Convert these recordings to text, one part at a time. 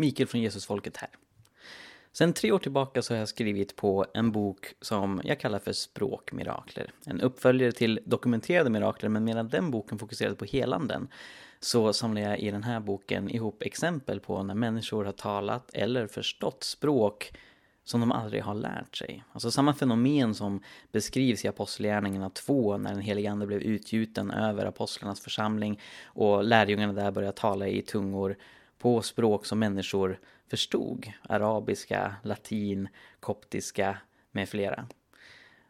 Mikael från Jesusfolket här. Sen tre år tillbaka så har jag skrivit på en bok som jag kallar för Språkmirakler. En uppföljare till dokumenterade mirakler, men medan den boken fokuserade på helanden så samlar jag i den här boken ihop exempel på när människor har talat eller förstått språk som de aldrig har lärt sig. Alltså samma fenomen som beskrivs i Apostlagärningarna 2 när den helige Ande blev utgjuten över apostlarnas församling och lärjungarna där började tala i tungor på språk som människor förstod. Arabiska, latin, koptiska med flera.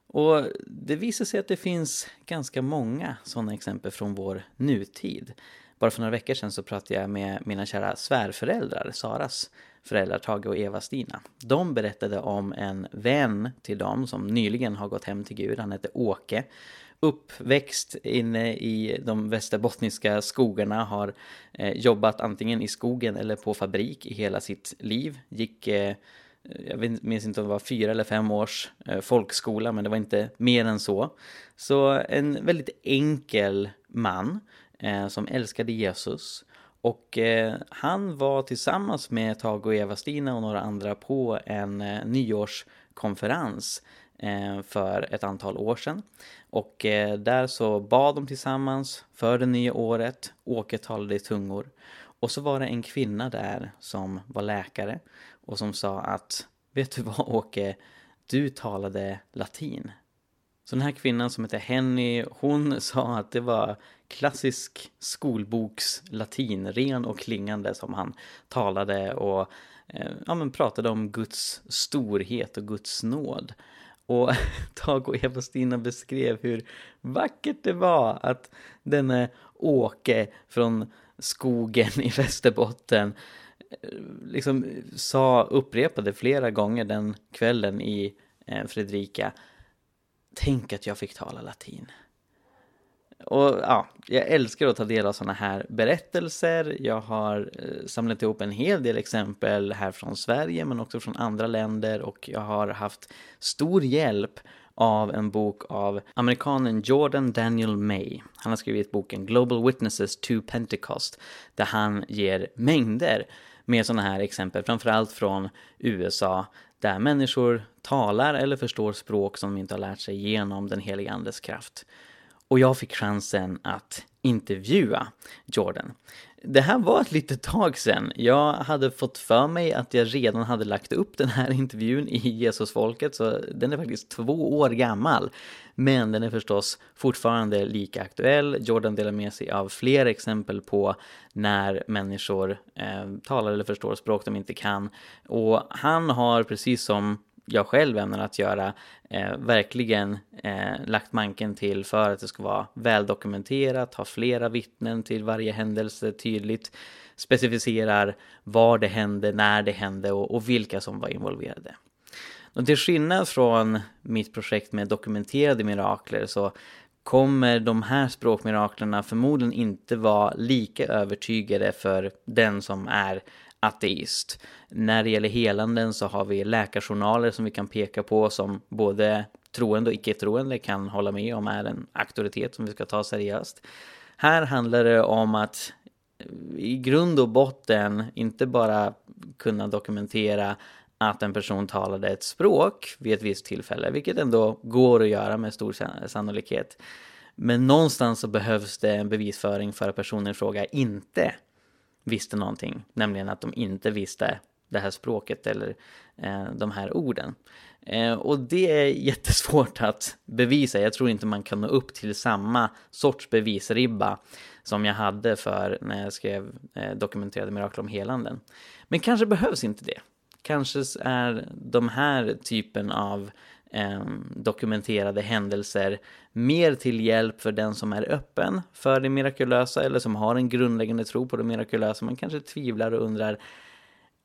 Och det visar sig att det finns ganska många sådana exempel från vår nutid. Bara för några veckor sedan så pratade jag med mina kära svärföräldrar, Saras föräldrar Tage och Eva-Stina. De berättade om en vän till dem som nyligen har gått hem till Gud. Han hette Åke. Uppväxt inne i de västerbottniska skogarna, har eh, jobbat antingen i skogen eller på fabrik i hela sitt liv. Gick eh, jag minns inte om det var fyra eller fem års eh, folkskola, men det var inte mer än så. Så en väldigt enkel man eh, som älskade Jesus. Och eh, han var tillsammans med Tage och Eva-Stina och några andra på en eh, nyårskonferens eh, Eh, för ett antal år sedan. Och eh, där så bad de tillsammans för det nya året, Åke talade i tungor. Och så var det en kvinna där som var läkare och som sa att Vet du vad Åke, du talade latin. Så den här kvinnan som heter Henny, hon sa att det var klassisk skolboks latin, ren och klingande som han talade och eh, ja, men pratade om Guds storhet och Guds nåd. Och Tage och Eva-Stina beskrev hur vackert det var att denne Åke från skogen i Västerbotten eh, liksom sa, upprepade flera gånger den kvällen i eh, Fredrika Tänk att jag fick tala latin. Och ja, jag älskar att ta del av sådana här berättelser. Jag har eh, samlat ihop en hel del exempel här från Sverige men också från andra länder och jag har haft stor hjälp av en bok av amerikanen Jordan Daniel May. Han har skrivit boken Global Witnesses to Pentecost där han ger mängder med sådana här exempel, framförallt från USA där människor talar eller förstår språk som de inte har lärt sig genom den heliga Andes kraft. Och jag fick chansen att intervjua Jordan. Det här var ett litet tag sedan. Jag hade fått för mig att jag redan hade lagt upp den här intervjun i Jesusfolket, så den är faktiskt två år gammal. Men den är förstås fortfarande lika aktuell. Jordan delar med sig av fler exempel på när människor eh, talar eller förstår språk de inte kan. Och han har, precis som jag själv ämnar att göra, eh, verkligen eh, lagt manken till för att det ska vara väldokumenterat, ha flera vittnen till varje händelse tydligt, specificerar var det hände, när det hände och, och vilka som var involverade. Och till skillnad från mitt projekt med dokumenterade mirakler så kommer de här språkmiraklerna förmodligen inte vara lika övertygade för den som är ateist. När det gäller helanden så har vi läkarjournaler som vi kan peka på som både troende och icke-troende kan hålla med om är en auktoritet som vi ska ta seriöst. Här handlar det om att i grund och botten inte bara kunna dokumentera att en person talade ett språk vid ett visst tillfälle, vilket ändå går att göra med stor sannolikhet. Men någonstans så behövs det en bevisföring för att personen i fråga inte visste någonting, nämligen att de inte visste det här språket eller eh, de här orden. Eh, och det är jättesvårt att bevisa. Jag tror inte man kan nå upp till samma sorts bevisribba som jag hade för när jag skrev eh, dokumenterade mirakel om helanden. Men kanske behövs inte det. Kanske är de här typen av eh, dokumenterade händelser mer till hjälp för den som är öppen för det mirakulösa eller som har en grundläggande tro på det mirakulösa. Men kanske tvivlar och undrar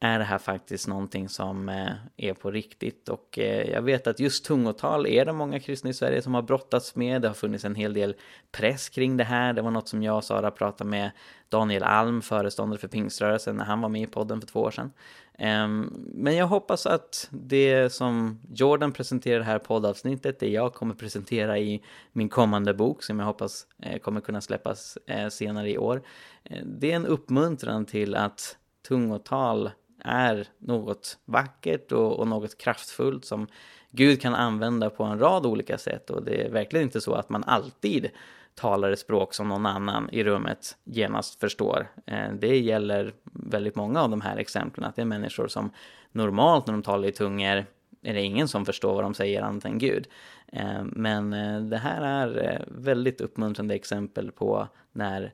är det här faktiskt någonting som eh, är på riktigt? Och eh, jag vet att just tungotal är det många kristna i Sverige som har brottats med. Det har funnits en hel del press kring det här. Det var något som jag och Sara pratade med Daniel Alm, föreståndare för pingströrelsen, när han var med i podden för två år sedan. Ehm, men jag hoppas att det som Jordan presenterar i det här poddavsnittet, det jag kommer presentera i min kommande bok, som jag hoppas eh, kommer kunna släppas senare i år, det är en uppmuntran till att tungotal är något vackert och, och något kraftfullt som Gud kan använda på en rad olika sätt och det är verkligen inte så att man alltid talar ett språk som någon annan i rummet genast förstår. Eh, det gäller väldigt många av de här exemplen, att det är människor som normalt när de talar i tungor är det ingen som förstår vad de säger annat än Gud. Eh, men eh, det här är väldigt uppmuntrande exempel på när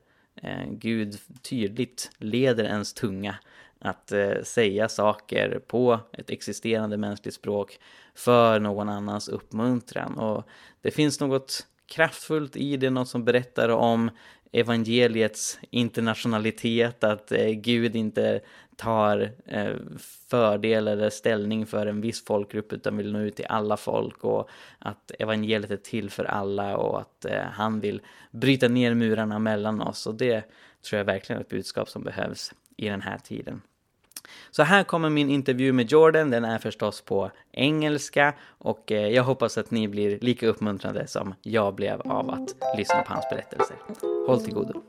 Gud tydligt leder ens tunga att eh, säga saker på ett existerande mänskligt språk för någon annans uppmuntran. Och det finns något kraftfullt i det, något som berättar om evangeliets internationalitet, att eh, Gud inte tar eh, fördel eller ställning för en viss folkgrupp utan vill nå ut till alla folk och att evangeliet är till för alla och att eh, han vill bryta ner murarna mellan oss och det tror jag verkligen är ett budskap som behövs i den här tiden. Så här kommer min intervju med Jordan, den är förstås på engelska och eh, jag hoppas att ni blir lika uppmuntrade som jag blev av att lyssna på hans berättelser. Håll till godo.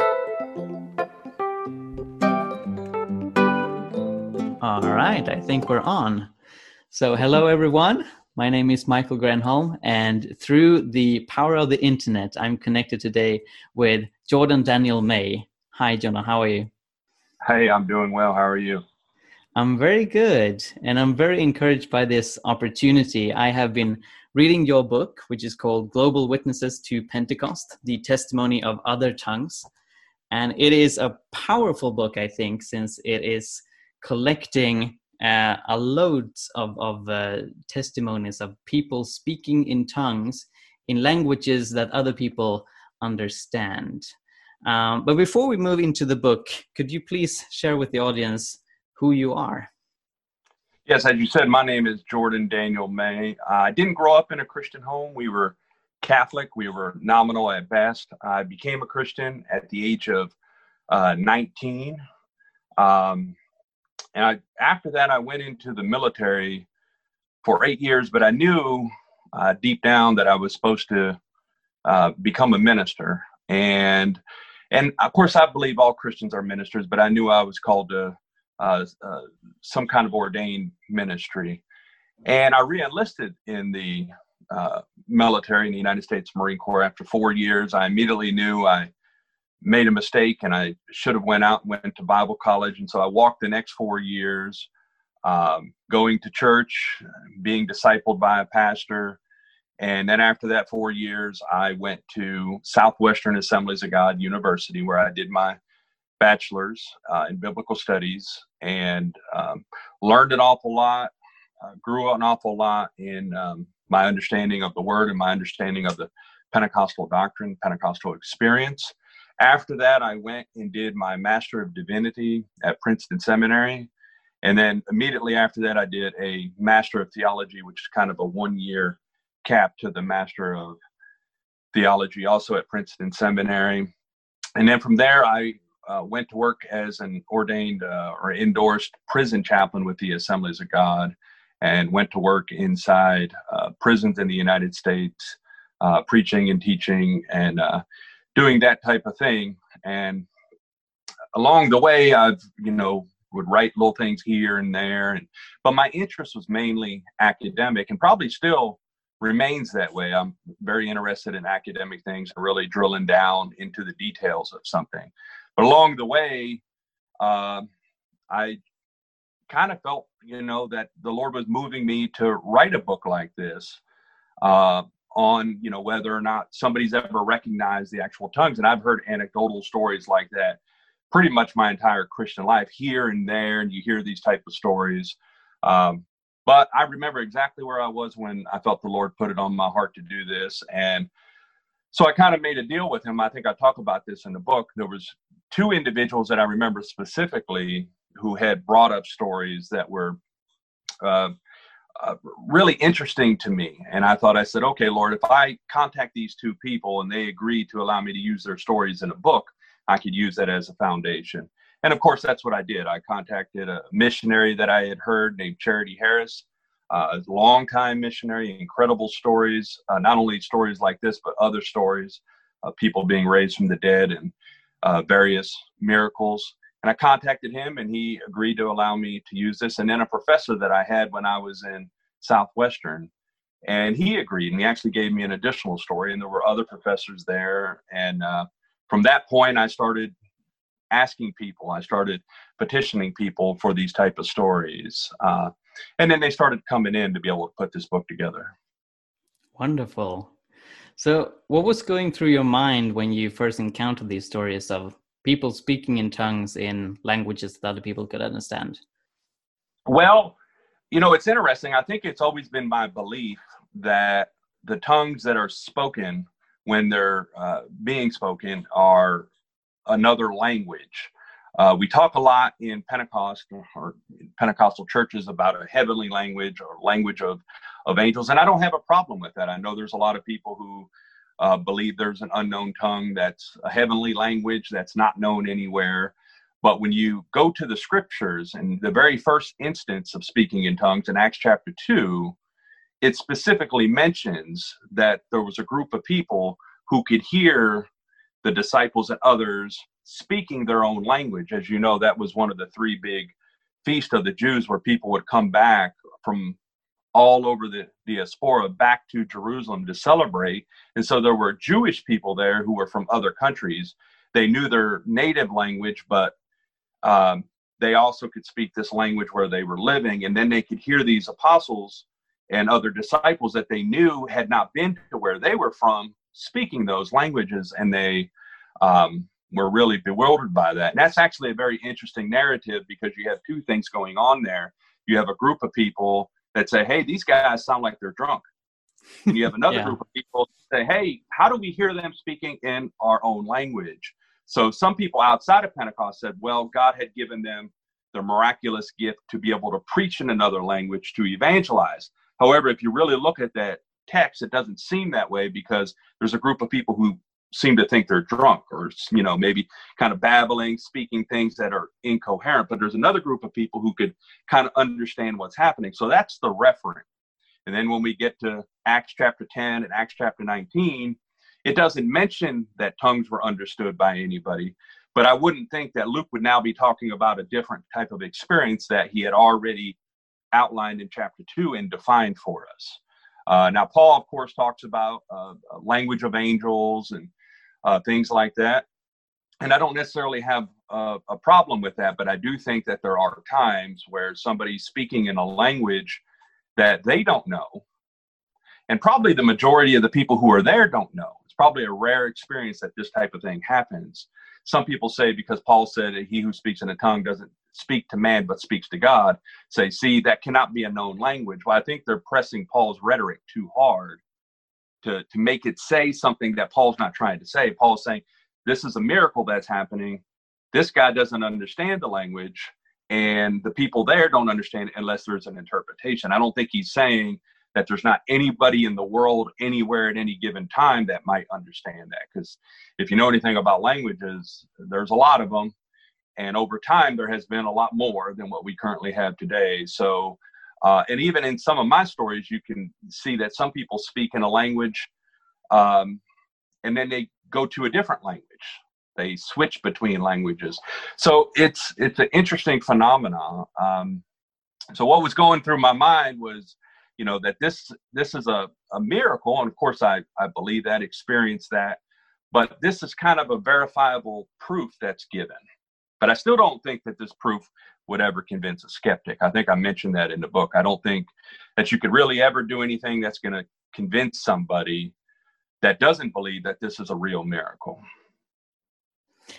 All right, I think we're on. So hello everyone. My name is Michael Granholm, and through the power of the internet, I'm connected today with Jordan Daniel May. Hi, Jordan. How are you? Hey, I'm doing well. How are you? I'm very good, and I'm very encouraged by this opportunity. I have been reading your book, which is called Global Witnesses to Pentecost The Testimony of Other Tongues. And it is a powerful book, I think, since it is collecting uh, a load of, of uh, testimonies of people speaking in tongues in languages that other people understand. Um, but before we move into the book, could you please share with the audience who you are. Yes, as you said, my name is Jordan Daniel May. I didn't grow up in a Christian home. We were Catholic, we were nominal at best. I became a Christian at the age of uh, 19. Um, and I, after that, I went into the military for eight years, but I knew uh, deep down that I was supposed to uh, become a minister. And and of course, I believe all Christians are ministers, but I knew I was called to uh, uh, some kind of ordained ministry. And I reenlisted in the uh, military in the United States Marine Corps after four years. I immediately knew I made a mistake and I should have went out and went to Bible college. And so I walked the next four years um, going to church, being discipled by a pastor. And then after that four years, I went to Southwestern Assemblies of God University where I did my bachelor's uh, in biblical studies and um, learned an awful lot, uh, grew an awful lot in um, my understanding of the word and my understanding of the Pentecostal doctrine, Pentecostal experience. After that, I went and did my Master of Divinity at Princeton Seminary. And then immediately after that, I did a Master of Theology, which is kind of a one year cap to the Master of Theology, also at Princeton Seminary. And then from there, I uh, went to work as an ordained uh, or endorsed prison chaplain with the Assemblies of God and went to work inside uh, prisons in the United States, uh, preaching and teaching and uh, doing that type of thing. And along the way, I've, you know, would write little things here and there. And, but my interest was mainly academic and probably still remains that way. I'm very interested in academic things, and really drilling down into the details of something. But along the way, uh, I kind of felt, you know, that the Lord was moving me to write a book like this uh, on, you know, whether or not somebody's ever recognized the actual tongues. And I've heard anecdotal stories like that pretty much my entire Christian life, here and there, and you hear these type of stories. Um, but I remember exactly where I was when I felt the Lord put it on my heart to do this, and so I kind of made a deal with him. I think I talk about this in the book. There was two individuals that I remember specifically who had brought up stories that were uh, uh, really interesting to me. And I thought, I said, okay, Lord, if I contact these two people and they agree to allow me to use their stories in a book, I could use that as a foundation. And of course, that's what I did. I contacted a missionary that I had heard named Charity Harris uh, a long-time missionary, incredible stories, uh, not only stories like this, but other stories of people being raised from the dead and uh, various miracles. and I contacted him, and he agreed to allow me to use this. And then a professor that I had when I was in Southwestern, and he agreed, and he actually gave me an additional story. And there were other professors there, and uh, from that point, I started asking people. I started petitioning people for these type of stories, uh, and then they started coming in to be able to put this book together. Wonderful. So, what was going through your mind when you first encountered these stories of people speaking in tongues in languages that other people could understand? Well, you know, it's interesting. I think it's always been my belief that the tongues that are spoken when they're uh, being spoken are another language. Uh, we talk a lot in Pentecost or Pentecostal churches about a heavenly language or language of, of angels, and I don't have a problem with that. I know there's a lot of people who uh, believe there's an unknown tongue that's a heavenly language that's not known anywhere. But when you go to the scriptures and the very first instance of speaking in tongues in Acts chapter 2, it specifically mentions that there was a group of people who could hear the disciples and others speaking their own language. As you know, that was one of the three big feasts of the Jews where people would come back from all over the diaspora back to Jerusalem to celebrate. And so there were Jewish people there who were from other countries. They knew their native language, but um, they also could speak this language where they were living. And then they could hear these apostles and other disciples that they knew had not been to where they were from speaking those languages. And they um, were really bewildered by that. And that's actually a very interesting narrative because you have two things going on there. You have a group of people that say, hey, these guys sound like they're drunk. And you have another yeah. group of people say, hey, how do we hear them speaking in our own language? So some people outside of Pentecost said, well, God had given them the miraculous gift to be able to preach in another language to evangelize. However, if you really look at that text, it doesn't seem that way because there's a group of people who seem to think they're drunk or you know maybe kind of babbling speaking things that are incoherent but there's another group of people who could kind of understand what's happening. So that's the referent. And then when we get to acts chapter 10 and acts chapter 19 it doesn't mention that tongues were understood by anybody but i wouldn't think that luke would now be talking about a different type of experience that he had already outlined in chapter 2 and defined for us. Uh, now paul of course talks about uh, language of angels and uh, things like that. And I don't necessarily have a, a problem with that, but I do think that there are times where somebody's speaking in a language that they don't know. And probably the majority of the people who are there don't know. It's probably a rare experience that this type of thing happens. Some people say because Paul said he who speaks in a tongue doesn't speak to man but speaks to God, say, see, that cannot be a known language. Well, I think they're pressing Paul's rhetoric too hard to, to make it say something that Paul's not trying to say. Paul's saying, this is a miracle that's happening. This guy doesn't understand the language, and the people there don't understand it unless there's an interpretation. I don't think he's saying that there's not anybody in the world anywhere at any given time that might understand that. Because if you know anything about languages, there's a lot of them. And over time, there has been a lot more than what we currently have today. So uh, and even in some of my stories, you can see that some people speak in a language um, and then they go to a different language. They switch between languages. So it's it's an interesting phenomenon. Um, so what was going through my mind was, you know, that this this is a, a miracle, and of course I I believe that, experience that, but this is kind of a verifiable proof that's given. But I still don't think that this proof would ever convince a skeptic. I think I mentioned that in the book. I don't think that you could really ever do anything that's going to convince somebody that doesn't believe that this is a real miracle.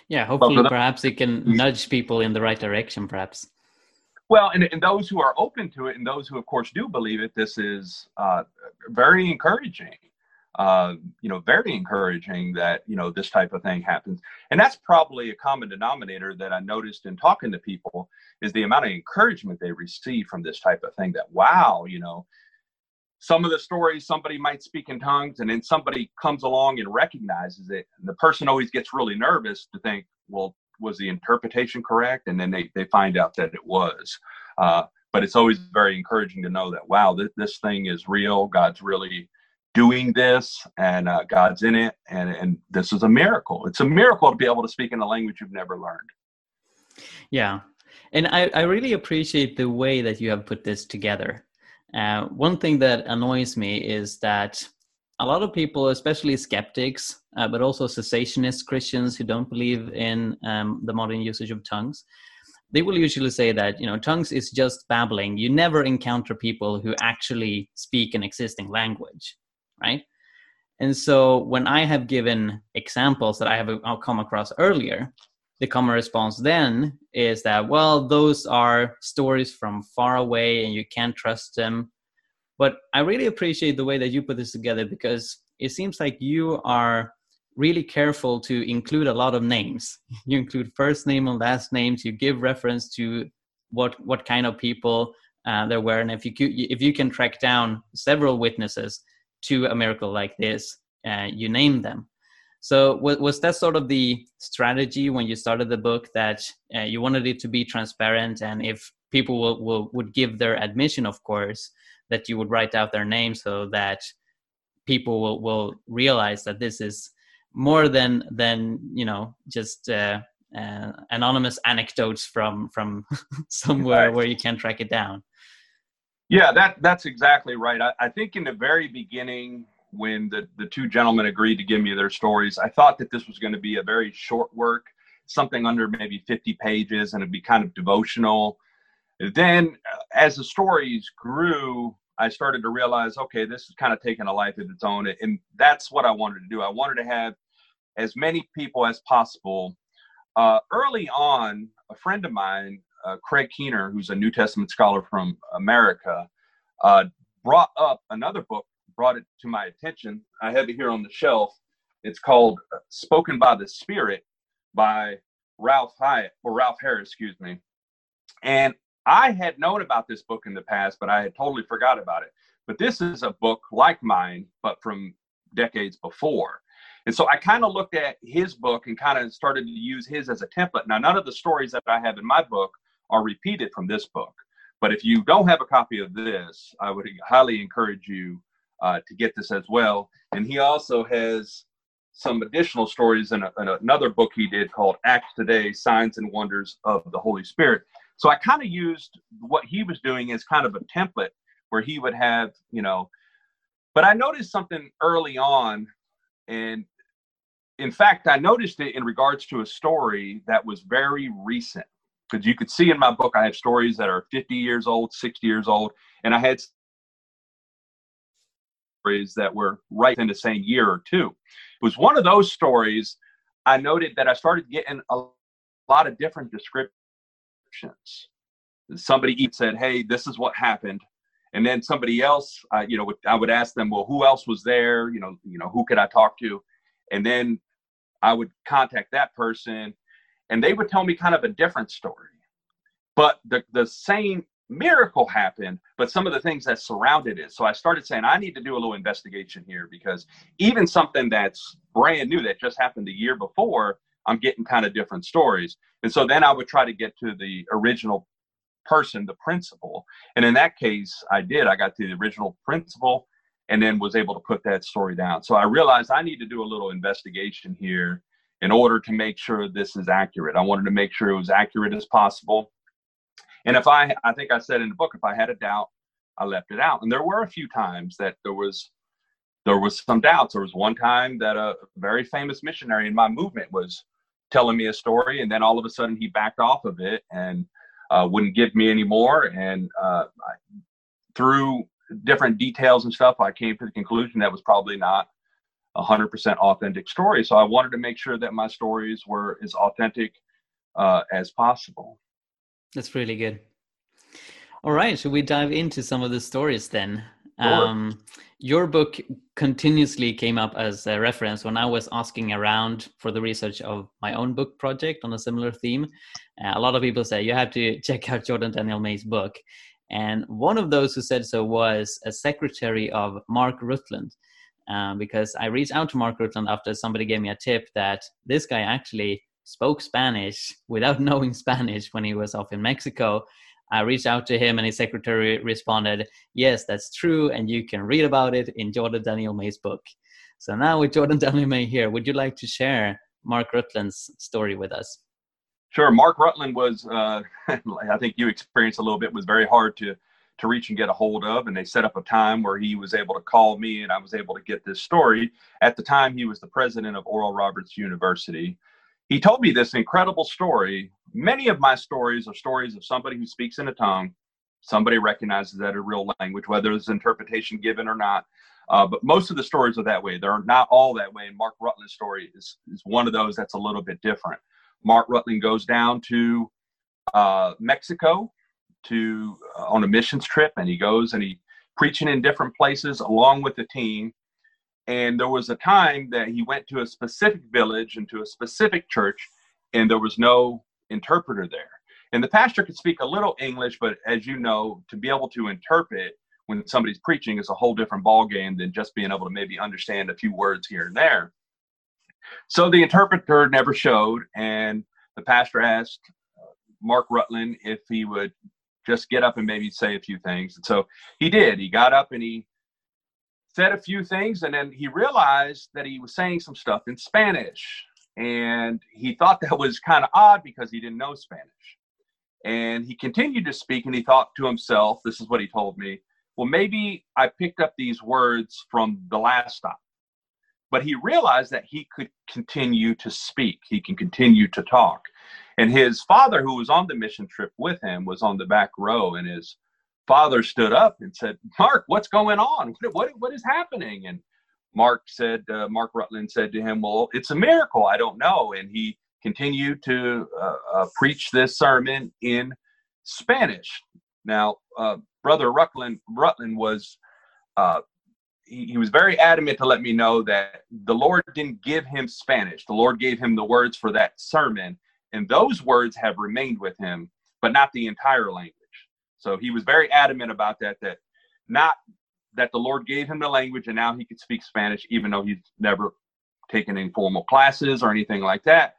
Yeah, hopefully, the, perhaps it can nudge people in the right direction, perhaps. Well, and, and those who are open to it and those who, of course, do believe it, this is uh, very encouraging uh, you know, very encouraging that, you know, this type of thing happens. And that's probably a common denominator that I noticed in talking to people is the amount of encouragement they receive from this type of thing that, wow, you know, some of the stories somebody might speak in tongues and then somebody comes along and recognizes it. And the person always gets really nervous to think, well, was the interpretation correct? And then they, they find out that it was. Uh, but it's always very encouraging to know that, wow, th- this thing is real. God's really doing this and uh, God's in it and, and this is a miracle. It's a miracle to be able to speak in a language you've never learned. Yeah. And I, I really appreciate the way that you have put this together. Uh, one thing that annoys me is that a lot of people, especially skeptics, uh, but also cessationist Christians who don't believe in um, the modern usage of tongues, they will usually say that you know tongues is just babbling. You never encounter people who actually speak an existing language, right? And so when I have given examples that I have uh, come across earlier, the common response then is that well those are stories from far away and you can't trust them. But i really appreciate the way that you put this together because it seems like you are really careful to include a lot of names. You include first name and last names. You give reference to what what kind of people uh, there were. And if you if you can track down several witnesses to a miracle like this uh, you name them so was, was that sort of the strategy when you started the book that uh, you wanted it to be transparent and if people will, will, would give their admission, of course, that you would write out their name so that people will, will realize that this is more than than you know just uh, uh, anonymous anecdotes from from somewhere right. where you can't track it down. Yeah, that that's exactly right. I, I think in the very beginning, when the, the two gentlemen agreed to give me their stories. I thought that this was going to be a very short work, something under maybe 50 pages, and it'd be kind of devotional. Then, uh, as the stories grew, I started to realize, okay, this is kind of taking a life of its own. And that's what I wanted to do. I wanted to have as many people as possible. Uh, early on, a friend of mine, uh, Craig Keener, who's a New Testament scholar from America, uh, brought up another book brought it to my attention. I have it here on the shelf. It's called Spoken by the Spirit by Ralph Hyatt or Ralph Harris, excuse me. And I had known about this book in the past, but I had totally forgot about it. But this is a book like mine, but from decades before. And so I kind of looked at his book and kind of started to use his as a template. Now, none of the stories that I have in my book are repeated from this book. But if you don't have a copy of this, I would highly encourage you uh, to get this as well. And he also has some additional stories in, a, in another book he did called Acts Today Signs and Wonders of the Holy Spirit. So I kind of used what he was doing as kind of a template where he would have, you know, but I noticed something early on. And in fact, I noticed it in regards to a story that was very recent. Because you could see in my book, I have stories that are 50 years old, 60 years old, and I had stories that were right in the same year or two. It was one of those stories I noted that I started getting a lot of different descriptions. Somebody said, "Hey, this is what happened," and then somebody else, uh, you know, I would ask them, "Well, who else was there? You know, you know, who could I talk to?" And then I would contact that person, and they would tell me kind of a different story, but the the same miracle happened, but some of the things that surrounded it. So I started saying, I need to do a little investigation here because even something that's brand new that just happened the year before, I'm getting kind of different stories. And so then I would try to get to the original person, the principal. And in that case, I did. I got to the original principal and then was able to put that story down. So I realized I need to do a little investigation here in order to make sure this is accurate. I wanted to make sure it was accurate as possible and if I, I think I said in the book, if I had a doubt, I left it out. And there were a few times that there was, there was some doubts. There was one time that a very famous missionary in my movement was telling me a story, and then all of a sudden he backed off of it and uh, wouldn't give me any more. And uh, I, through different details and stuff, I came to the conclusion that was probably not a hundred percent authentic story. So I wanted to make sure that my stories were as authentic uh, as possible. That's really good. All right, should we dive into some of the stories then? Sure. Um, your book continuously came up as a reference when I was asking around for the research of my own book project on a similar theme. Uh, a lot of people say you have to check out Jordan Daniel May's book. And one of those who said so was a secretary of Mark Rutland. Uh, because I reached out to Mark Rutland after somebody gave me a tip that this guy actually spoke Spanish without knowing Spanish when he was off in Mexico. I reached out to him and his secretary responded, Yes, that's true. And you can read about it in Jordan Daniel May's book. So now with Jordan Daniel May here, would you like to share Mark Rutland's story with us? Sure. Mark Rutland was, uh, I think you experienced a little bit, was very hard to to reach and get a hold of. And they set up a time where he was able to call me and I was able to get this story. At the time, he was the president of Oral Roberts University. He told me this incredible story. Many of my stories are stories of somebody who speaks in a tongue. Somebody recognizes that a real language, whether it's interpretation given or not. Uh, but most of the stories are that way. They're not all that way. And Mark Rutland's story is, is one of those that's a little bit different. Mark Rutland goes down to uh, Mexico to uh, on a missions trip, and he goes and he preaching in different places along with the team. And there was a time that he went to a specific village and to a specific church, and there was no interpreter there. And the pastor could speak a little English, but as you know, to be able to interpret when somebody's preaching is a whole different ballgame than just being able to maybe understand a few words here and there. So the interpreter never showed, and the pastor asked uh, Mark Rutland if he would just get up and maybe say a few things. And so he did. He got up and he said a few things, and then he realized that he was saying some stuff in Spanish. And he thought that was kind of odd because he didn't know Spanish. And he continued to speak, and he thought to himself, this is what he told me, well, maybe I picked up these words from the last stop. But he realized that he could continue to speak, he can continue to talk. And his father, who was on the mission trip with him, was on the back row, and his father stood up and said, "Mark, what's going on? What what, what is happening?" And Mark said, uh, Mark Rutland said to him, "Well, it's a miracle. I don't know." And he continued to uh, uh, preach this sermon in Spanish. Now, uh, Brother Rutland, Rutland was uh, he, he was very adamant to let me know that the Lord didn't give him Spanish. The Lord gave him the words for that sermon, and those words have remained with him, but not the entire language. So he was very adamant about that, that not that the Lord gave him the language and now he could speak Spanish, even though he's never taken any formal classes or anything like that.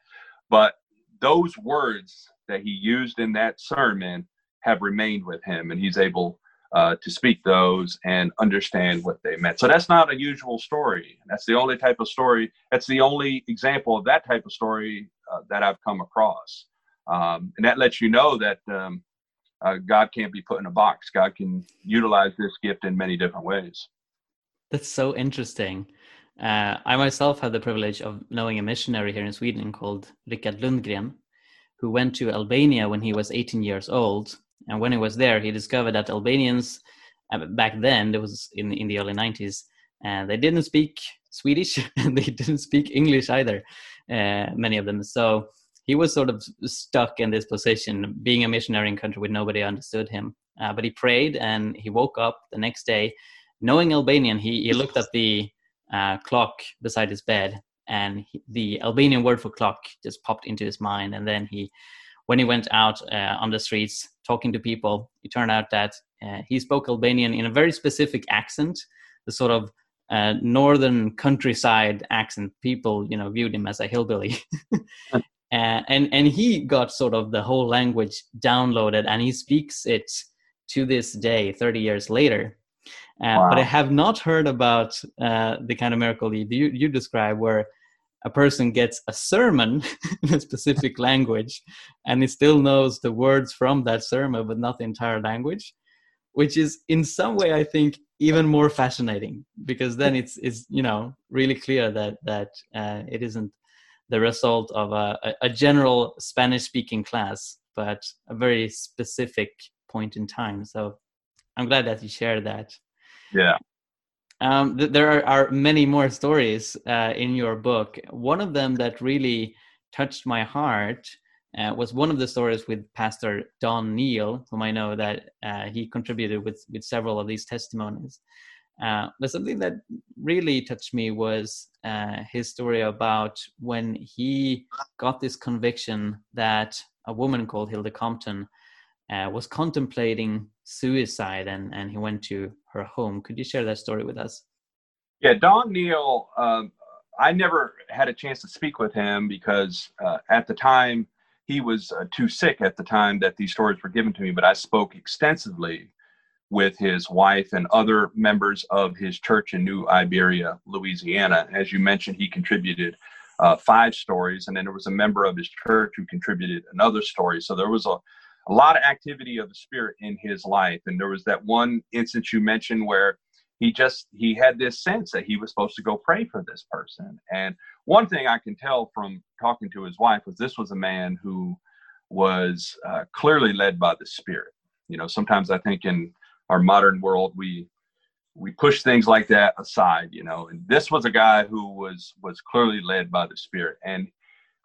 But those words that he used in that sermon have remained with him, and he's able uh, to speak those and understand what they meant. So that's not a usual story. That's the only type of story. That's the only example of that type of story uh, that I've come across. Um, and that lets you know that um, uh, God can't be put in a box. God can utilize this gift in many different ways. That's so interesting. Uh, I myself had the privilege of knowing a missionary here in Sweden called Rickard Lundgren, who went to Albania when he was 18 years old and when he was there, he discovered that Albanians uh, back then, there was in in the early 90s, and they didn't speak Swedish and they didn't speak English either. Uh, many of them. So he was sort of stuck in this position, being a missionary in a country where nobody understood him. Uh, but he prayed and he woke up the next day, knowing Albanian. He he looked at the uh, clock beside his bed, and he, the Albanian word for clock just popped into his mind, and then he when he went out uh, on the streets talking to people, it turned out that uh, he spoke Albanian in a very specific accent, the sort of uh, northern countryside accent. People, you know, viewed him as a hillbilly. uh, and and he got sort of the whole language downloaded, and he speaks it to this day, thirty years later. Uh, wow. But I have not heard about uh, the kind of miracle you, you describe, where a person gets a sermon in a specific language and he still knows the words from that sermon but not the entire language which is in some way i think even more fascinating because then it's it's you know really clear that that uh, it isn't the result of a, a general spanish speaking class but a very specific point in time. So i'm glad that you shared that. Yeah um, th- there are, are, many more stories uh, in your book. One of them that really touched my heart uh, was one of the stories with Pastor Don Neal, whom I know that uh, he contributed with with several of these testimonies. Uh, but something that really touched me was uh, his story about when he got this conviction that a woman called Hilda Compton uh, was contemplating suicide and, and he went to her home. Could you share that story with us? Yeah, Don Neal, um, I never had a chance to speak with him because uh, at the time he was uh, too sick at the time that these stories were given to me, but I spoke extensively with his wife and other members of his church in New Iberia, Louisiana. As you mentioned, he contributed uh, five stories, and then there was a member of his church who contributed another story. So there was a, a lot of activity of the Spirit in his life. And there was that one instance you mentioned where he just he had this sense that he was supposed to go pray for this person. And one thing I can tell from talking to his wife was this was a man who was uh, clearly led by the Spirit. You know, sometimes I think in our modern world we we push things like that aside you know and this was a guy who was was clearly led by the spirit and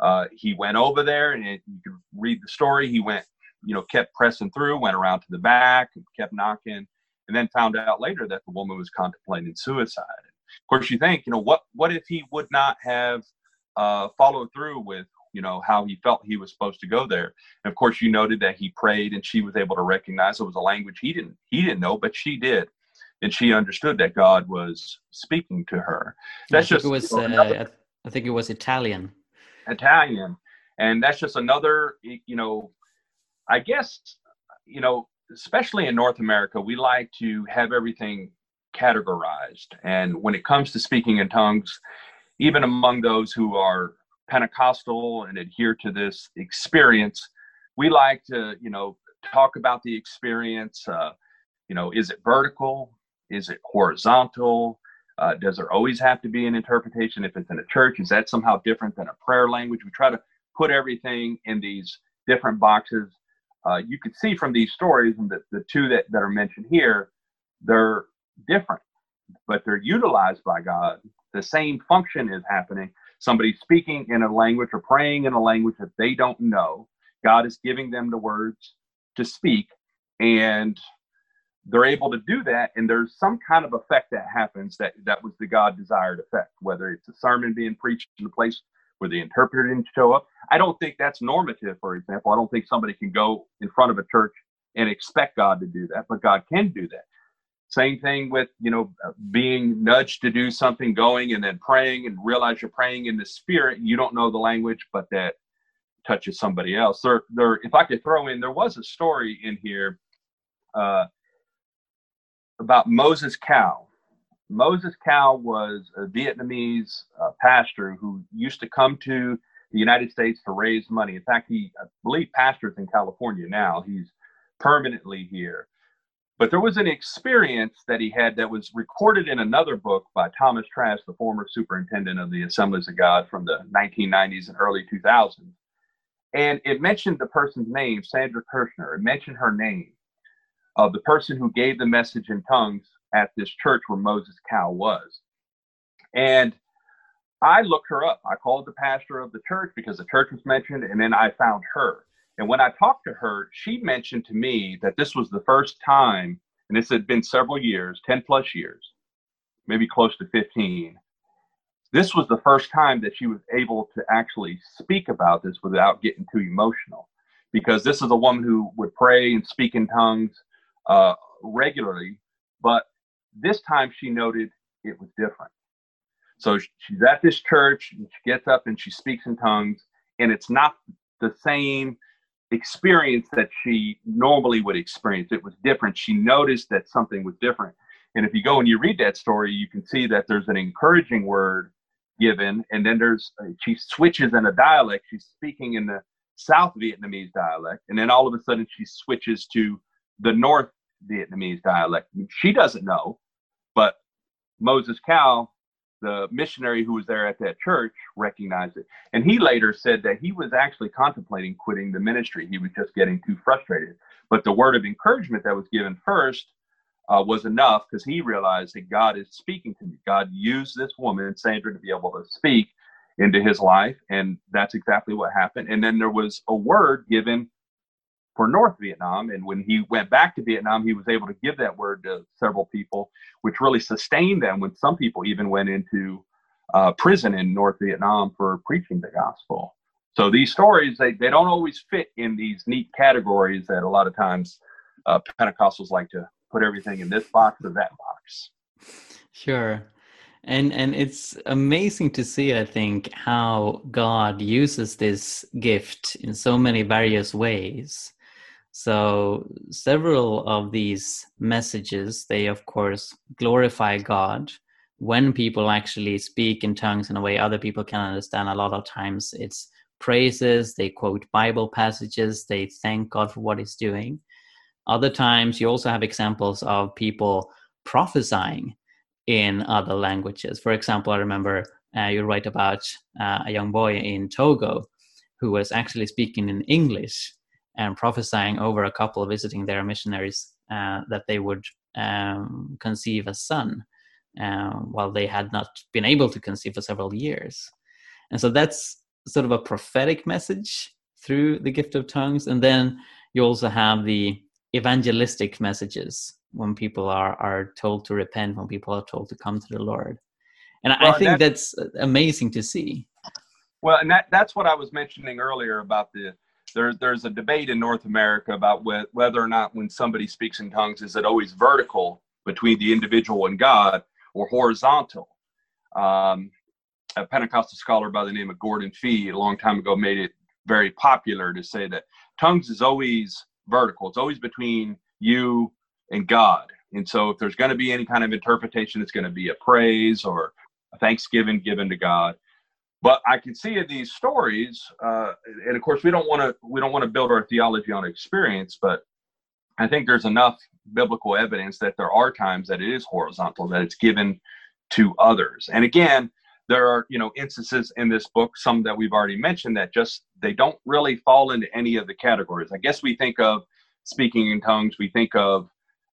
uh, he went over there and it, you could read the story he went you know kept pressing through went around to the back and kept knocking and then found out later that the woman was contemplating suicide of course you think you know what what if he would not have uh, followed through with you know how he felt he was supposed to go there and of course you noted that he prayed and she was able to recognize it was a language he didn't he didn't know but she did and she understood that God was speaking to her. That's just it was. You know, uh, I think it was Italian. Italian, and that's just another. You know, I guess you know, especially in North America, we like to have everything categorized, and when it comes to speaking in tongues, even among those who are Pentecostal and adhere to this experience, we like to, you know, talk about the experience. Uh, you know, is it vertical? Is it horizontal? Uh, does there always have to be an interpretation if it's in a church? Is that somehow different than a prayer language? We try to put everything in these different boxes. Uh, you can see from these stories, and the, the two that, that are mentioned here, they're different, but they're utilized by God. The same function is happening. Somebody speaking in a language or praying in a language that they don't know. God is giving them the words to speak, and they're able to do that and there's some kind of effect that happens that that was the god desired effect whether it's a sermon being preached in a place where the interpreter didn't show up. I don't think that's normative for example. I don't think somebody can go in front of a church and expect god to do that but god can do that. Same thing with you know being nudged to do something going and then praying and realize you're praying in the spirit. You don't know the language but that touches somebody else. There there if i could throw in there was a story in here uh, about Moses Cao. Moses Cao was a Vietnamese uh, pastor who used to come to the United States to raise money. In fact, he, I believe, pastors in California now. He's permanently here. But there was an experience that he had that was recorded in another book by Thomas Trask, the former superintendent of the Assemblies of God from the 1990s and early 2000s. And it mentioned the person's name, Sandra Kirshner. It mentioned her name of the person who gave the message in tongues at this church where Moses Cao was. And I looked her up. I called the pastor of the church because the church was mentioned, and then I found her. And when I talked to her, she mentioned to me that this was the first time, and this had been several years 10 plus years, maybe close to 15. This was the first time that she was able to actually speak about this without getting too emotional. Because this is a woman who would pray and speak in tongues uh, regularly, but this time she noted it was different. So she's at this church and she gets up and she speaks in tongues, and it's not the same experience that she normally would experience. It was different. She noticed that something was different. And if you go and you read that story, you can see that there's an encouraging word given, and then there's uh, she switches in a dialect. She's speaking in the South Vietnamese dialect, and then all of a sudden she switches to the North Vietnamese dialect. She doesn't know, but Moses Cao, the missionary who was there at that church, recognized it. And he later said that he was actually contemplating quitting the ministry. He was just getting too frustrated. But the word of encouragement that was given first uh, was enough because he realized that God is speaking to me. God used this woman, Sandra, to be able to speak into his life. And that's exactly what happened. And then there was a word given for North Vietnam. And when he went back to Vietnam, he was able to give that word to several people, which really sustained them when some people even went into uh, prison in North Vietnam for preaching the gospel. So these stories, they, they don't always fit in these neat categories that a lot of times uh, Pentecostals like to put everything in this box or that box. Sure. And and it's amazing to see, I think, how God uses this gift in so many various ways. So several of these messages, they of course glorify God, when people actually speak in tongues in a way other people can understand, a lot of times it's praises, they quote Bible passages, they thank God for what He's doing. Other times, you also have examples of people prophesying in other languages. For example, I remember uh, you write about uh, a young boy in Togo who was actually speaking in English and prophesying over a couple visiting their missionaries uh, that they would um, conceive a son uh, while they had not been able to conceive for several years. And so that's sort of a prophetic message through the gift of tongues. And then you also have the evangelistic messages when people are, are told to repent, when people are told to come to the Lord. And well, I think that's, that's amazing to see. Well, and that, that's what I was mentioning earlier about the there, there's a debate in North America about wh- whether or not when somebody speaks in tongues, is it always vertical between the individual and God or horizontal? Um, a Pentecostal scholar by the name of Gordon Fee a long time ago made it very popular to say that tongues is always vertical. It's always between you and God. And so if there's going to be any kind of interpretation, it's going to be a praise or a thanksgiving given to God. But I can see in these stories, uh, and of course we don't want to we don't want to build our theology on experience, but I think there's enough biblical evidence that there are times that it is horizontal, that it's given to others. And again, there are you know instances in this book some that we've already mentioned that just they don't really fall into any of the categories i guess we think of speaking in tongues we think of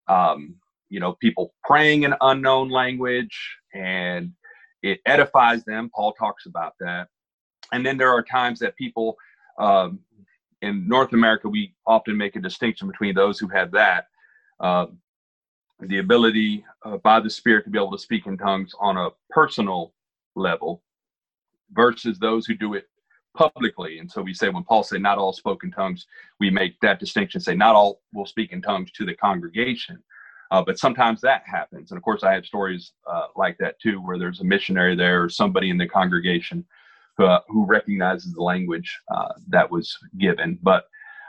um, you know people praying in unknown language and it edifies them paul talks about that and then there are times that people um, in north america we often make a distinction between those who have that uh, the ability uh, by the spirit to be able to speak in tongues on a personal level versus those who do it publicly. And so we say when Paul said not all spoke in tongues, we make that distinction, say not all will speak in tongues to the congregation. Uh, but sometimes that happens. And of course, I have stories uh, like that too, where there's a missionary there or somebody in the congregation who, uh, who recognizes the language uh, that was given. But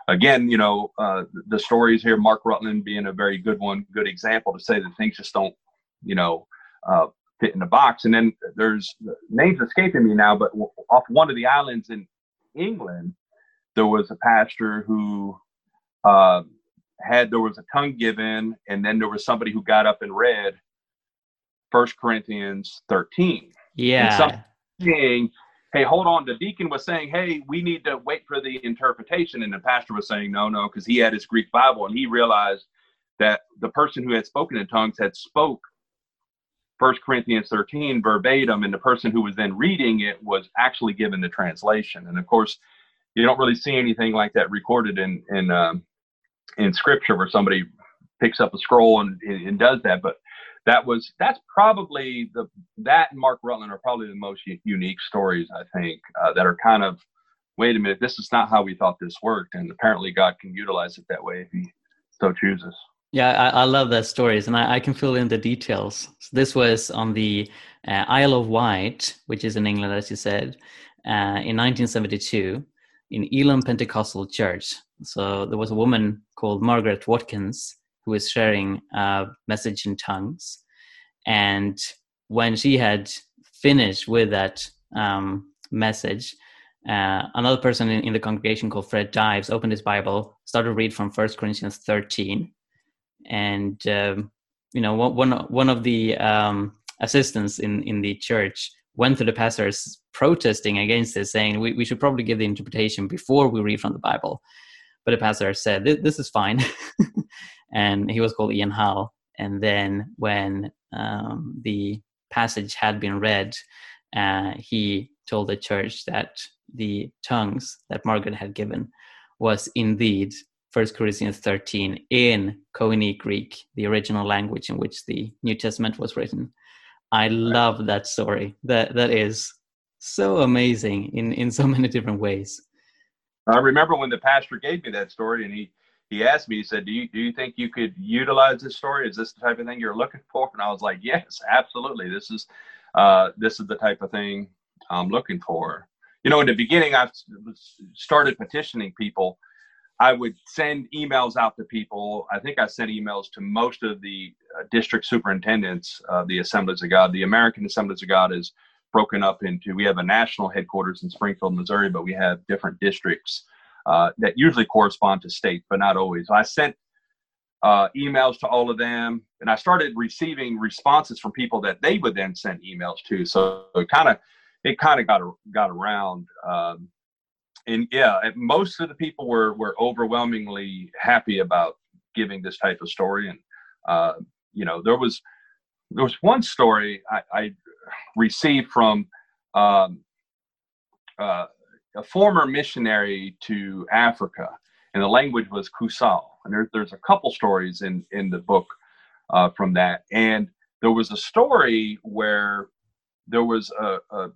again, you know, uh, the stories here, Mark Rutland being a very good one, good example to say that things just don't, you know, fit in a box. And then there's names escaping me now, but off one of the islands in England, there was a pastor who had there was a tongue given, and then there was somebody who got up and read First Corinthians 13. Yeah. saying, hey, hold on. The deacon was saying, hey, we need to wait for the interpretation, and the pastor was saying, no, no, because he had his Greek Bible, and he realized that the person who had spoken in tongues had spoke First Corinthians 13 verbatim, and the person who was then reading it was actually given the translation. And of course, you don't really see anything like that recorded in in um, in Scripture where somebody picks up a scroll and, and does that. But that was that's probably the that and Mark Rutland are probably the most unique stories I think uh, that are kind of wait a minute, this is not how we thought this worked, and apparently God can utilize it that way if He so chooses. Yeah, I, I, love those stories, and I, I, can fill in the details. So this was on the uh, Isle of Wight, which is in England, as you said, uh, in 1972, in Elim Pentecostal Church. So there was a woman called Margaret Watkins who was sharing a message in tongues, and when she had finished with that um, message, uh, another person in, in, the congregation called Fred Dives opened his Bible, started to read from First Corinthians 13 and um, you know one one of the um, assistants in in the church went to the pastors protesting against this, saying we, we should probably give the interpretation before we read from the Bible. But the pastor said this, this is fine, and he was called Ian Hull. And then when um, the passage had been read, uh, he told the church that the tongues that Margaret had given was indeed First Corinthians 13 in Koine Greek, the original language in which the New Testament was written. I love that story. That that is so amazing in in so many different ways. I remember when the pastor gave me that story, and he he asked me, he said, "Do you do you think you could utilize this story? Is this the type of thing you're looking for?" And I was like, "Yes, absolutely. This is uh, this is the type of thing I'm looking for." You know, in the beginning, I started petitioning people I would send emails out to people. I think I sent emails to most of the uh, district superintendents of the Assemblies of God. The American Assemblies of God is broken up into, we have a national headquarters in Springfield, Missouri, but we have different districts uh, that usually correspond to states, but not always. I sent uh, emails to all of them, and I started receiving responses from people that they would then send emails to. So it kind of it kind of got got around. Um, and yeah, most of the people were were overwhelmingly happy about giving this type of story. And uh, you know, there was there was one story I, I received from um, uh, a former missionary to Africa, and the language was Kusaal. And there, there's a couple stories in in the book uh, from that. And there was a story where there was a, a,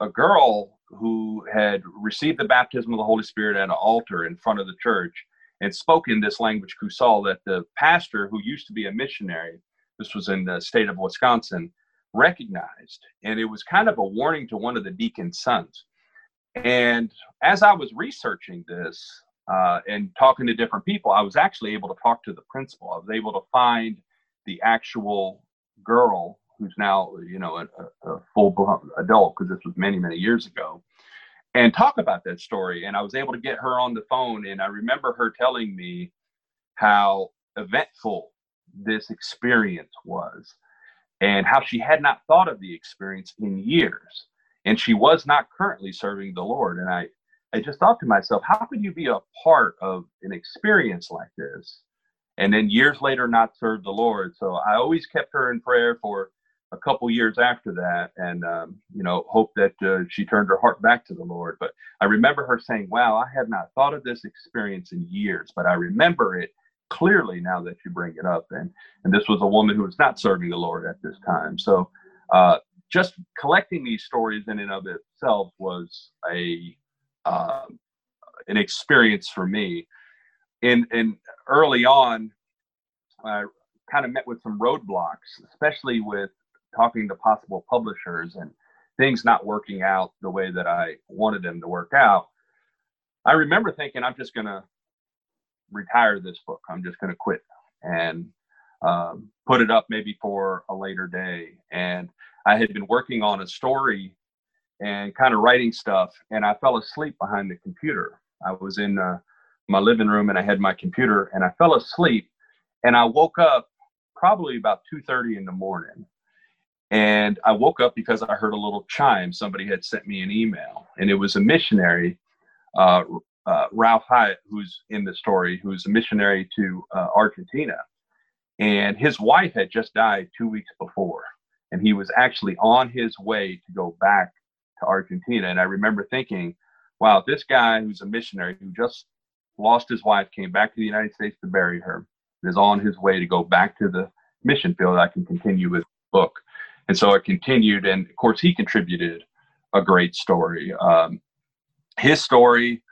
a girl who had received the baptism of the Holy Spirit at an altar in front of the church and spoken this language Kusaal that the pastor who used to be a missionary, this was in the state of Wisconsin, recognized. And it was kind of a warning to one of the deacon's sons. And as I was researching this uh, and talking to different people, I was actually able to talk to the principal. I was able to find the actual girl who's now you know a, a full adult because this was many many years ago and talk about that story and i was able to get her on the phone and i remember her telling me how eventful this experience was and how she had not thought of the experience in years and she was not currently serving the lord and i i just thought to myself how could you be a part of an experience like this and then years later not serve the Lord. So I always kept her in prayer for a couple years after that, and um, you know, hope that uh, she turned her heart back to the Lord. But I remember her saying, "Wow, I had not thought of this experience in years, but I remember it clearly now that you bring it up." And and this was a woman who was not serving the Lord at this time. So uh, just collecting these stories in and of itself was a uh, an experience for me. and in early on, I kind of met with some roadblocks, especially with talking to possible publishers and things not working out the way that I wanted them to work out. I remember thinking, I'm just going to retire this book. I'm just going to quit and um, put it up maybe for a later day. And I had been working on a story and kind of writing stuff, and I fell asleep behind the computer. I was in uh, my living room and I had my computer and I fell asleep and I woke up probably about 2:30 in the morning. And I woke up because I heard a little chime. Somebody had sent me an email, and it was a missionary, uh, uh, Ralph Hyatt, who's in the story, who's a missionary to uh, Argentina. And his wife had just died two weeks before, and he was actually on his way to go back to Argentina. And I remember thinking, wow, this guy who's a missionary who just lost his wife, came back to the United States to bury her, is on his way to go back to the mission field. I can continue with book. And so it continued, and of course, he contributed a great story. Um, his story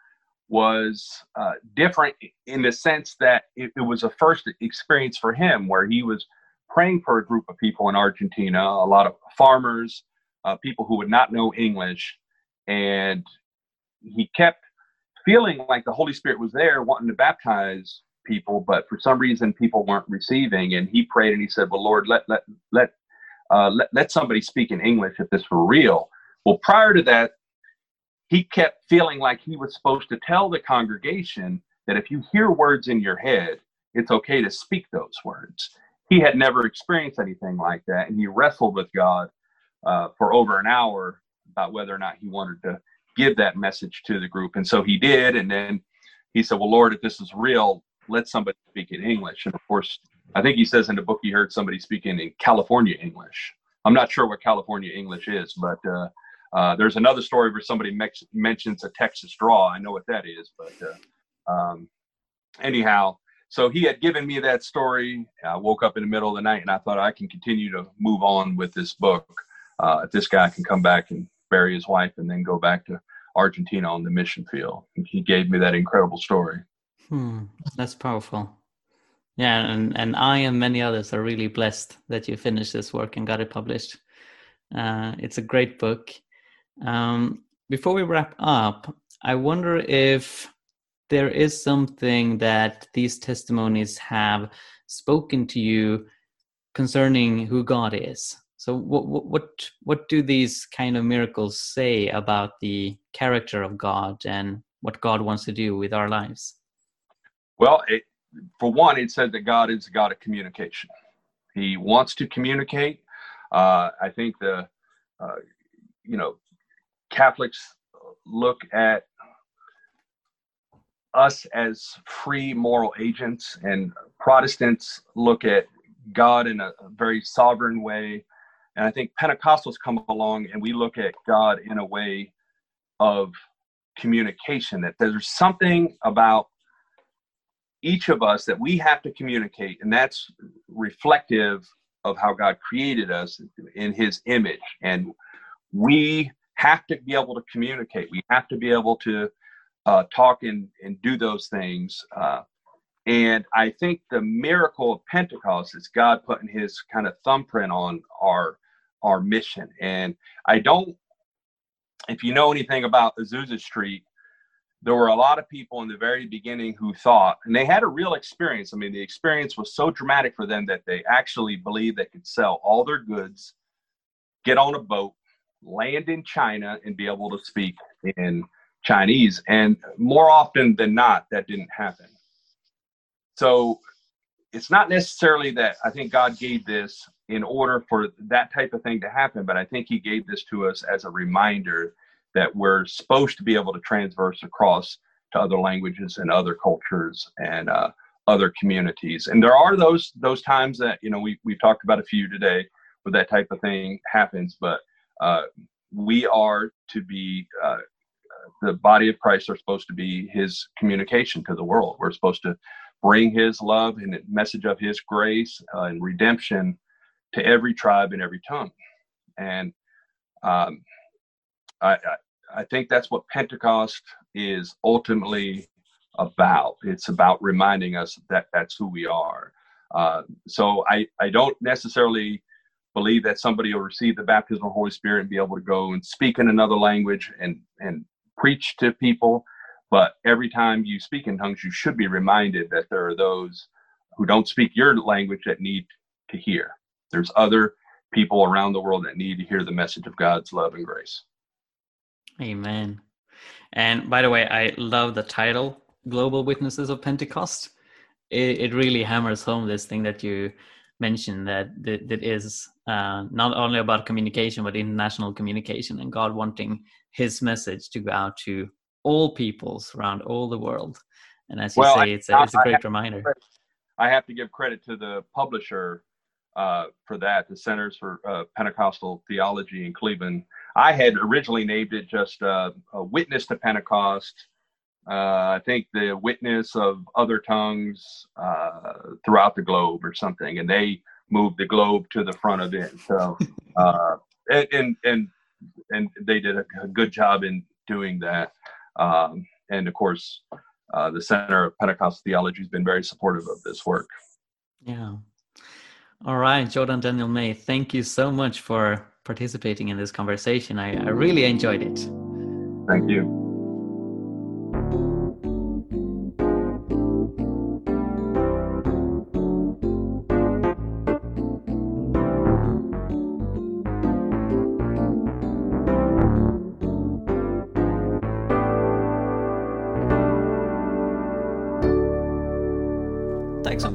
was uh, different in the sense that it, it, was a first experience for him where he was praying for a group of people in Argentina, a lot of farmers, uh, people who would not know English. And he kept feeling like the Holy Spirit was there, wanting to baptize people, but for some reason people weren't receiving. And he prayed and he said, "Well, Lord, let let let uh, let, let somebody speak in English if this were real." Well, prior to that, he kept feeling like he was supposed to tell the congregation that if you hear words in your head, it's okay to speak those words. He had never experienced anything like that, and he wrestled with God uh, for over an hour about whether or not he wanted to give that message to the group. And so he did. And then he said, Well, Lord, if this is real, let somebody speak in English. And of course, I think he says in the book he heard somebody speaking in California English. I'm not sure what California English is, but uh, uh, there's another story where somebody mex- mentions a Texas draw. I know what that is, but uh, um, anyhow, so he had given me that story. I woke up in the middle of the night and I thought I can continue to move on with this book. Uh, if this guy can come back and bury his wife and then go back to Argentina on the mission field. He gave me that incredible story. Hmm, that's powerful. Yeah, and, and I and many others are really blessed that you finished this work and got it published. Uh, it's a great book. Um, before we wrap up, I wonder if there is something that these testimonies have spoken to you concerning who God is. So what what what do these kind of miracles say about the character of God and what God wants to do with our lives? Well, it, for one, it said that God is a God of communication. He wants to communicate. Uh, I think the uh, you know Catholics look at us as free moral agents, and Protestants look at God in a, a very sovereign way. And I think Pentecostals come along and we look at God in a way of communication, that there's something about each of us that we have to communicate, and that's reflective of how God created us in His image. And we have to be able to communicate. We have to be able to uh, talk and, and do those things. Uh, and I think the miracle of Pentecost is God putting His kind of thumbprint on our our mission. And I don't, if you know anything about Azusa Street, there were a lot of people in the very beginning who thought, and they had a real experience. I mean, the experience was so dramatic for them that they actually believed they could sell all their goods, get on a boat, land in China, and be able to speak in Chinese. And more often than not, that didn't happen. So it's not necessarily that I think God gave this in order for that type of thing to happen, but I think He gave this to us as a reminder that we're supposed to be able to transverse across to other languages and other cultures and uh, other communities. And there are those those times that you know we we've talked about a few today where that type of thing happens, but uh, we are to be uh, the body of Christ are supposed to be His communication to the world. We're supposed to bring His love and message of His grace uh, and redemption to every tribe and every tongue. And um, I, I, think that's what Pentecost is ultimately about. It's about reminding us that that's who we are. Uh, so I, I don't necessarily believe that somebody will receive the baptism of the Holy Spirit and be able to go and speak in another language and, and preach to people. But every time you speak in tongues, you should be reminded that there are those who don't speak your language that need to hear. There's other people around the world that need to hear the message of God's love and grace. Amen. And by the way, I love the title, Global Witnesses of Pentecost. It, it really hammers home this thing that you mentioned that that, that is uh, not only about communication, but international communication and God wanting his message to go out to all peoples around all the world. And as you well, say, it's a, it's a great reminder. I have to give credit to the publisher uh, for that, the Centers for uh, Pentecostal Theology in Cleveland. I had originally named it just uh, a witness to Pentecost. Uh, I think the witness of other tongues uh, throughout the globe or something, and they moved the globe to the front of it. So, uh, and, and and and they did a, a good job in doing that. Um, and of course, the Center of Pentecostal Theology has been very supportive of this work. Yeah. All right, Jordan Daniel May, thank you so much for participating in this conversation. I, I really enjoyed it. Thank you.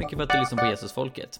mycket för att du lyssnar på Jesusfolket.